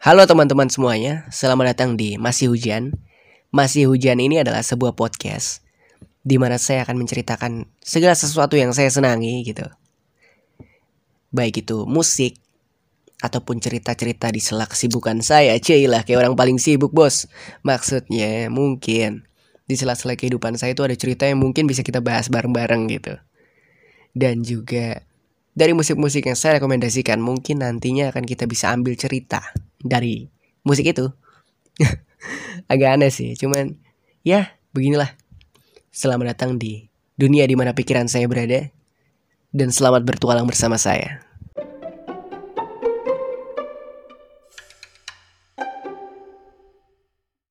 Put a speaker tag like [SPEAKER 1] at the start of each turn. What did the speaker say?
[SPEAKER 1] Halo teman-teman semuanya, selamat datang di Masih Hujan. Masih Hujan ini adalah sebuah podcast di mana saya akan menceritakan segala sesuatu yang saya senangi gitu. Baik itu musik ataupun cerita-cerita di sela kesibukan saya. Cailah kayak orang paling sibuk, Bos. Maksudnya mungkin di sela-sela kehidupan saya itu ada cerita yang mungkin bisa kita bahas bareng-bareng gitu. Dan juga dari musik-musik yang saya rekomendasikan mungkin nantinya akan kita bisa ambil cerita dari musik itu. Agak aneh sih, cuman ya beginilah. Selamat datang di dunia di mana pikiran saya berada dan selamat bertualang bersama saya.